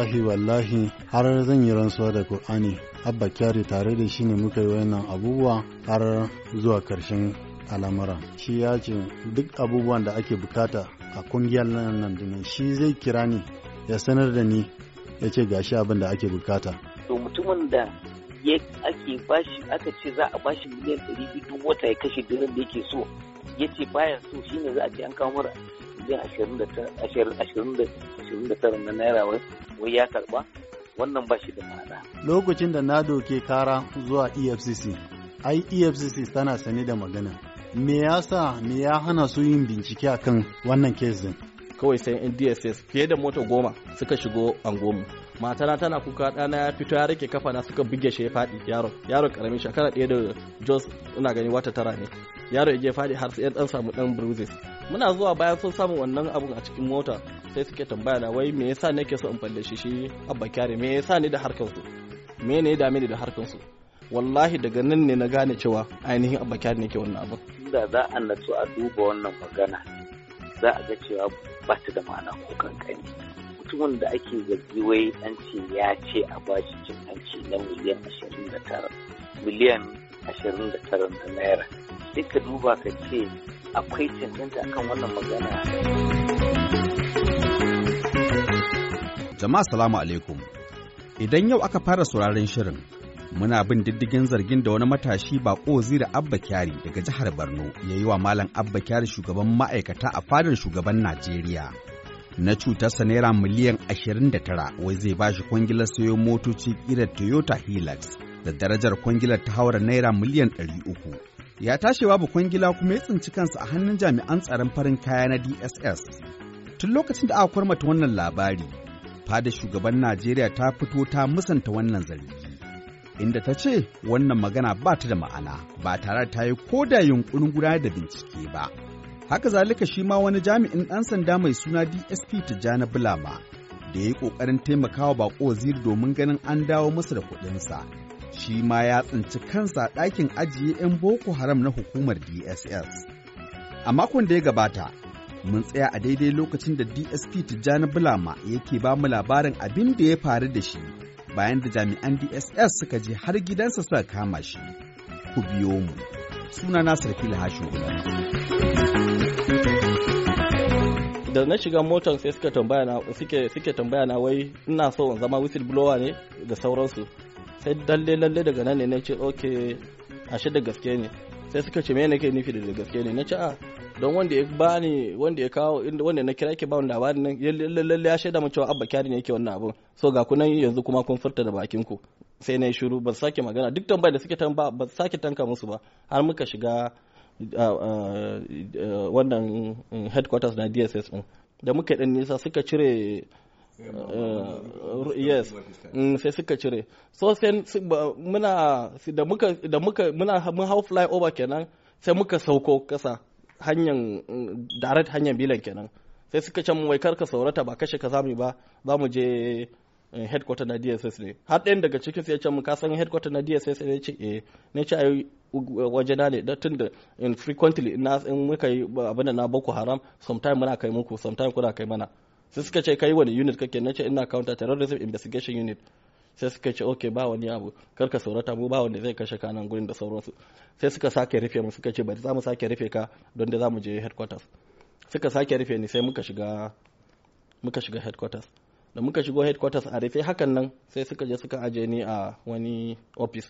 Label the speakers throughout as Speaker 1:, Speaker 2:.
Speaker 1: wallahi wallahi har zan yi rantsuwa da Kur'ani. Abba kyari tare da shi ne muka yi wannan abubuwa har zuwa ƙarshen al'amura. Shi ya ce duk abubuwan da ake buƙata a ƙungiyar nan nan shi zai kira ni ya sanar da ni ya ce gashi abin da ake buƙata.
Speaker 2: To mutumin da ya ake bashi aka ce za a bashi miliyan ɗari wata ya kashe dinar da yake so ya ce baya so shine za a ce an kawo mara. Miliyan ashirin da tara na naira wai ya karɓa wannan ba shi da ma'ana.
Speaker 1: Lokacin da na doke kara zuwa EFCC, ai EFCC tana sane da magana. Me yasa me ya hana su yin bincike akan wannan kesin?
Speaker 3: Kawai sai in DSS fiye da mota goma suka shigo angomu. Matana tana kuka ɗana ya fito ya riƙe kafa na suka buge shi ya faɗi yaro yaro ƙaramin shekara ɗaya da Jos ina gani wata tara ne yaro ya je faɗi har sai ɗan samu ɗan bruises muna zuwa bayan sun samu wannan abun a cikin mota sai suke tambaya na wai me yasa nake so in falle shi abba kyare me yasa ni da harkan su me ne da ni da harkan su wallahi daga nan ne na gane cewa ainihin abba kyare ne ke wannan abun.
Speaker 2: Da za a natsu a duba wannan magana za a ga cewa ba ta da ma'ana ko kankani. Mutumin da ake zargi wai an ce ya ce a bashi cin hanci na miliyan ashirin da tara miliyan ashirin da tara na naira sai ka duba ka ce akwai cancanta akan wannan magana.
Speaker 4: Jama'a salamu alaikum. Idan yau aka fara sauraron shirin, muna bin diddigin zargin da wani matashi bako zira Abba Kyari daga jihar Borno ya yi wa Malam Abba Kyari shugaban ma'aikata a fadar shugaban Najeriya. Na cutarsa naira miliyan 29 wai zai ba shi kwangilar sayo motoci ƙirar Toyota Hilux da darajar kwangilar ta haura naira miliyan 300. ya tashi babu kwangila kuma ya tsinci kansa a hannun jami'an tsaron farin kaya na DSS. Tun lokacin da aka kwarmata wannan labari, fada shugaban Najeriya ta fito ta musanta wannan zargi. Inda ta ce wannan magana ba ta da ma'ana ba tare ta yi ko da yunkurin gudanar da bincike ba. Haka zalika shi ma wani jami'in ɗan sanda mai suna DSP Tijjani Bulama da ya yi ƙoƙarin taimakawa baƙo waziri domin ganin an dawo masa da kuɗinsa. Shi ma ya tsinci kansa ɗakin ajiye 'yan Boko Haram na hukumar DSS. A makon da ya gabata, mun tsaya a daidai lokacin da DSP Tijjani Bulama yake ba mu labarin abin da ya faru da shi bayan da jami'an DSS suka je har gidansa suka kama shi. Ku biyo mu. Suna Nasir Fili Hashin
Speaker 3: da na shiga motar sai tambaya na suke suke tambaya na wai ina so in zama whistleblower ne da sauransu sai dalle lalle daga nan ne na ce ok ashe da gaske ne. Sai suka ce me nake nufi da gaske ne? Na ce a don wanda ya bani wanda ya kawo wanda na kira ke ba labarin nan lalle ya shaida mun cewa abba kyari ne yake wannan abun. So ga kunan yanzu kuma kun furta da bakin ku sai na yi shiru ba sake magana. Duk tambayar da suke tamba ba sake tanka musu ba. Har muka shiga wannan headquarters na DSS din. Da muka dan nisa suka cire yes. sai suka cire. So sai muna da muka da muka muna mun hau fly over kenan sai muka sauko kasa hanyar direct hanyar bilan kenan. Sai suka ce wai kar ka saurata ba kashe ka za mu ba za mu je headquarter na DSS ne. Har ɗayan daga cikin sai ya ce mu ka san headquarter na DSS ne? Ce eh. Ne ce ai wajena ne. Da tun da in frequently in muka yi abin da na Boko Haram sometime muna kai muku sometime kuna kai mana. Sai suka ce kai wani unit kake? Nace ina counter terrorism investigation unit. Sai suka ce okay ba wani abu. Karka saurata mu ba wanda zai kashe kanan gurin da sauransu. Sai suka sake rufe mu suka ce bari za mu sake rufe ka don da za mu je headquarters. Suka sake rufe ni sai muka shiga muka shiga headquarters. Da muka shigo headquarters a rufe hakan nan sai suka je suka aje ni a wani office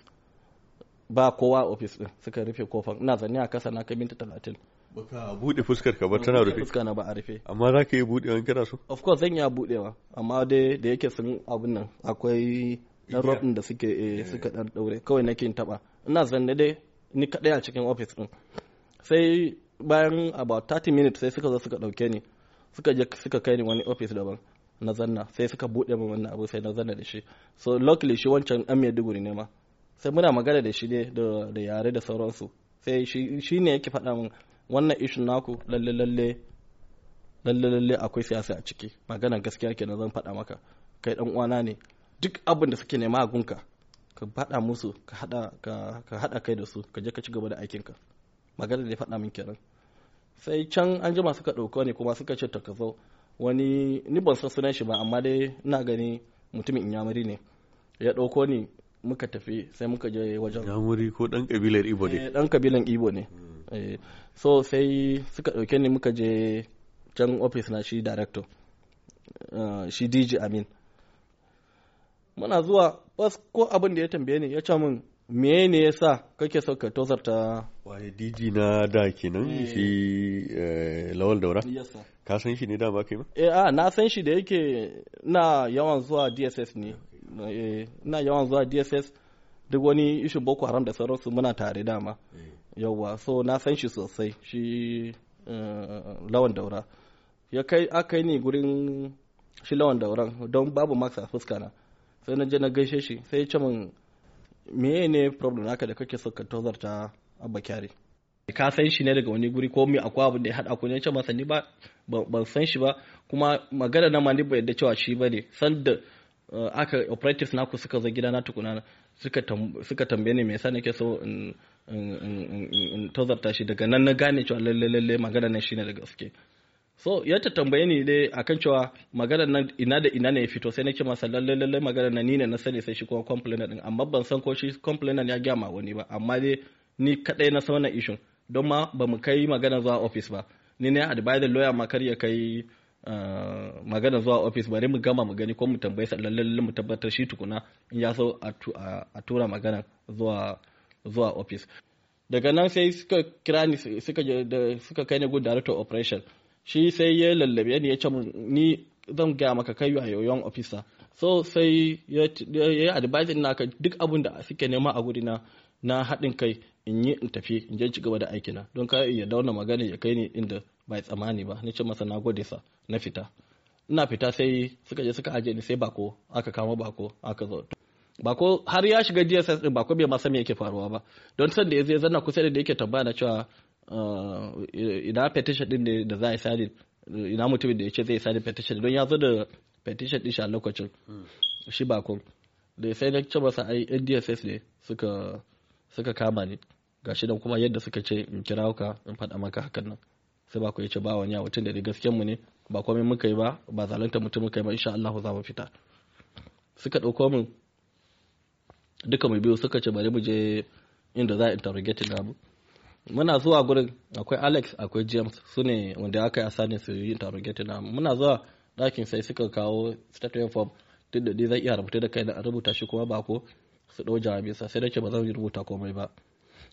Speaker 3: ba kowa office din suka rufe ƙofar ina zanne a kasa na kai minti talatin.
Speaker 5: Baka buɗe fuskar ka ba tana rufe.
Speaker 3: fuska na ba a rufe.
Speaker 5: Amma za ka yi buɗe wani kana so?
Speaker 3: Of course zan iya budewa amma dai da yake sun abun nan akwai dan rob da suke eh suka dan daure kawai nake in taba. Ina zanne dai ni kadai a cikin office din. Sai bayan about 30 minutes sai suka zo suka ɗauke ni suka je suka kai ni wani office daban na zanna sai suka buɗe min wannan abu sai na zanna da shi so luckily shi wancan dan Maiduguri ne ma sai muna magana da shi ne da yare da sauransu sai shi ne yake faɗa min wannan ishin naku lalle lalle lalle lalle akwai siyasa a ciki. Magana gaskiya kenan zan faɗa maka. Kai dan uwana ne. Duk abin da suke nema a gunka ka faɗa musu ka haɗa ka haɗa kai da su ka je ka ci gaba da aikin ka magana da ya faɗa min kenan. Sai can an jima suka ɗauka ne kuma suka ce ta ka zo. Wani ni ban san sunan shi ba amma dai ina gani mutumin inyamuri ne. Ya ɗauko ni muka tafi sai muka je wajen.
Speaker 5: Ko dan kabilar Ibo ne.
Speaker 3: Eh, dan kabilan Igbo ne. Eh, so sai suka ɗauke ni muka je can ofis na shi director, uh, shi DJ Amin. Muna zuwa bas ko abin da ya tambaye ni ya ce min me ne ya sa kake so ka tozarta
Speaker 5: Waye DG na da kenan
Speaker 3: Eh.
Speaker 5: shi eh, Lawal Daura. Ka san shi ne dama kai ma?
Speaker 3: Eh, a na san shi da yake na yawan zuwa DSS ne. Eh, ina yawan zuwa DSS duk wani ishin Boko Haram da sauransu muna tare dama. Yauwa so na san shi sosai shi eh, lawan daura. Ya kai aka yi ni gurin shi lawan dauran don babu max a fuska na. Sai na je na gaishe shi sai ce min meye ne problem naka da kake so ka tozarta abba kyari? Ka san shi ne daga wani guri ko me akwai abin da ya haɗa ku ne? Ce masa ni ba ban san shi ba. Kuma magana na ma ni ba yadda cewa shi ba ne. San da uh, aka operatives naku suka zo gidana tukuna suka tam- suka tambaye ni me yasa nake so in tozarta shi. Daga nan na gane cewa lalle lalle magana nan shine da gaske. So ya ta tambaye ni dai akan cewa magana nan ina da ina ne ya fito sai nake masa lalle lalle magana nan ni ne na sani sai shi kuma complainer din. Amma ban san ko shi complainer ya gaya ma wani ba. Amma dai ni kadai na san wannan issue. Don ma ba mu kai magana zuwa office ba. Ni ne advisor lawyer ma kar ya kai magana zuwa office bari mu gama mu gani ko mu tambaye sa lalle mu tabbatar shi tukuna in ya so a tu- a a tura magana zuwa zuwa office daga nan sai suka kira ni suka suka kai ni good director operation. Shi sai ya lallabe ni ya ce ni zan gaya maka kai a yoyon officer. So sai ya yi advising naka duk abin da suke nema a guri na na haɗin kai in yi in tafi in je ci gaba da aikina. Don ka ya dauna magana ya kai ni inda bai tsamani ba. Ni ce masa na gode sa na fita. Ina fita sai suka je suka aje ni sai bako aka kama bako aka zo. Bako har ya shiga DSS din bako bai ma san me yake faruwa ba. Don san da ya zai zanna kusa da yake tambaya na cewa uh, ina petition din ne da za a yi sadi ina mutumin da ya ce zai yi sadi petition? Don ya zo da petition din shi a lokacin shi bako. Da sai na ce masa ai yan DSS ne suka suka kama ni. Gashi nan kuma yadda suka ce in kira ka in faɗa maka hakan nan. Sai bako ya ce ba wani mutum da gaskiyan mu ne ba komai muka yi ba ba zalunta mutum muka yi ba insha Allah za mu fita. Suka ɗauko min duka mai biyu suka ce bari mu je inda za a interrogate namu. Muna zuwa gurin akwai alex akwai james su ne wanda aka yi asani su yi interrogate namu. Muna zuwa ɗakin sai suka kawo statement form duk da zai iya rubuta da kai da rubuta shi kuma ba ko su ɗau jawabi sa sai da ce ba zan rubuta komai ba.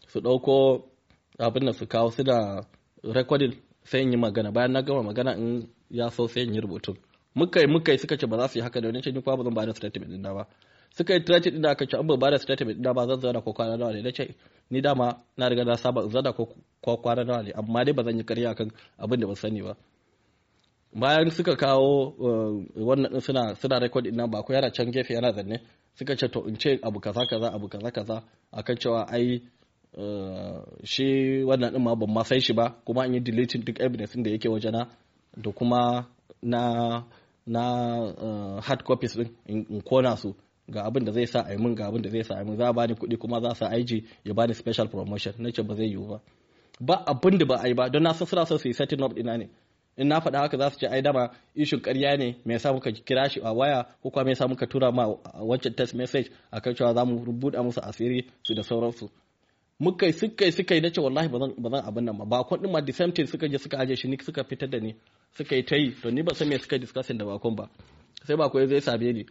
Speaker 3: Su ɗauko abin da su kawo su da recording sai in yi magana. Bayan na gama magana in ya so sai in yi rubutu. Muka yi muka yi suka ce ba za su yi haka da wani ce ni kuma ba zan ba da statement ɗin ba. Suka yi trace din aka ce an ba da statement da ba zan zauna ko kwana nawa ne. Na ce ni dama na riga na saba in zauna ko kwana nawa ne. Amma dai ba zan yi karya kan abin da ban sani ba. Bayan suka kawo wannan din suna suna record ɗin nan ba ko yana can gefe yana zanne. Suka ce to in ce abu kaza kaza abu kaza kaza akan cewa ai shi wannan din ma ban ma sai shi ba kuma an yi deleting duk evidence da yake wajena da kuma na na hard copies din in kona su. Ga abin da zai sa a yi min ga abin da zai sa a yi min. Za a bani kuɗi kuma za su aiji ya bani special promotion. Na ce ba zai yiwu ba. Ba abin da ba a yi ba don na san suna so su yi setting up ina ne. In na faɗa haka za su ce ai dama ishin ƙarya ne me yasa muka kira shi a waya? Ko kuma me yasa muka tura ma wancan text message akan cewa za mu rubuta musu asiri su da sauransu? Muka suka suka yi nace wallahi ba zan abin nan ba. Ba din ma the suka je suka aje shi ni suka fitar da ni suka yi ta yi. To ni ba san me suka discussing da bakon ba. Sai bako zai same ni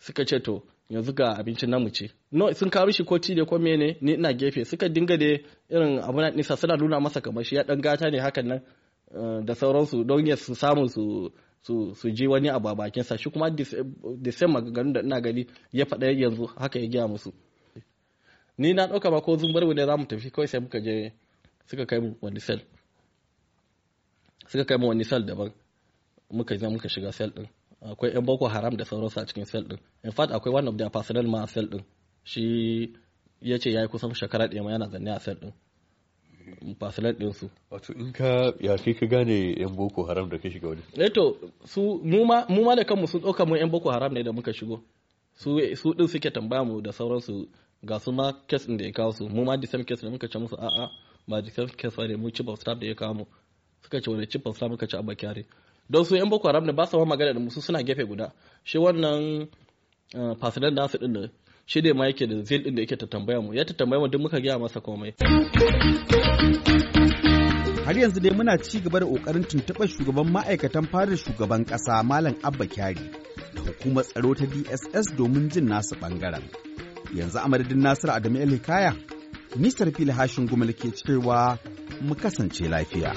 Speaker 3: suka ce to yanzu ga abincin namu ce no sun kawo shi ko ne ko mene ni ina gefe. Suka dinga da irin abu na nisa suna nuna masa kamar shi ya dan gata ne hakan nan da sauransu don ya su samu su su su ji wani abu a bakin sa shi kuma the same maganganun da ina gani ya faɗa yanzu haka ya gaya musu. Ni na ɗauka ba ko zumbar ne za mu tafi kawai sai muka je suka kai mu wani sel suka kai mu wani sel daban. Muka yi muka shiga sel din akwai 'yan boko haram da sauransu a cikin sel din in fact akwai one of their personnel ma a sel din shi ya ce ya yi kusan shekara ɗaya ma yana zanne a sel din personnel din su.
Speaker 5: Wato in ka ya kai ka gane 'yan boko haram da ka shiga wani?
Speaker 3: Eh to su mu ma da kanmu sun ɗauka mu 'yan boko haram ne da muka shigo. Su su din suke tambaya mu da sauransu. Ga su ma kes da ya kawo su. Mu ma same case ne muka ce musu a'a ba same case ne mu chief of staff da ya kawo mu. Suka ce wani chief of staff muka ce abba kyare don su yan boko haram ne ba su ma magana da musu suna gefe guda. Shi wannan fasidan nasu din da shi ne ma yake da zil din da yake ta tambaya mu. Ya ta tambaya mu duk muka gaya masa komai.
Speaker 4: Har yanzu dai muna ci gaba da ƙoƙarin tuntuɓar shugaban ma'aikatan fadar shugaban ƙasa malam abba kyari da hukumar tsaro ta dss domin jin nasu ɓangaren. Yanzu a madadin nasiru adamu el hikaya nisar fili hashin gumal ke cewa mu kasance lafiya.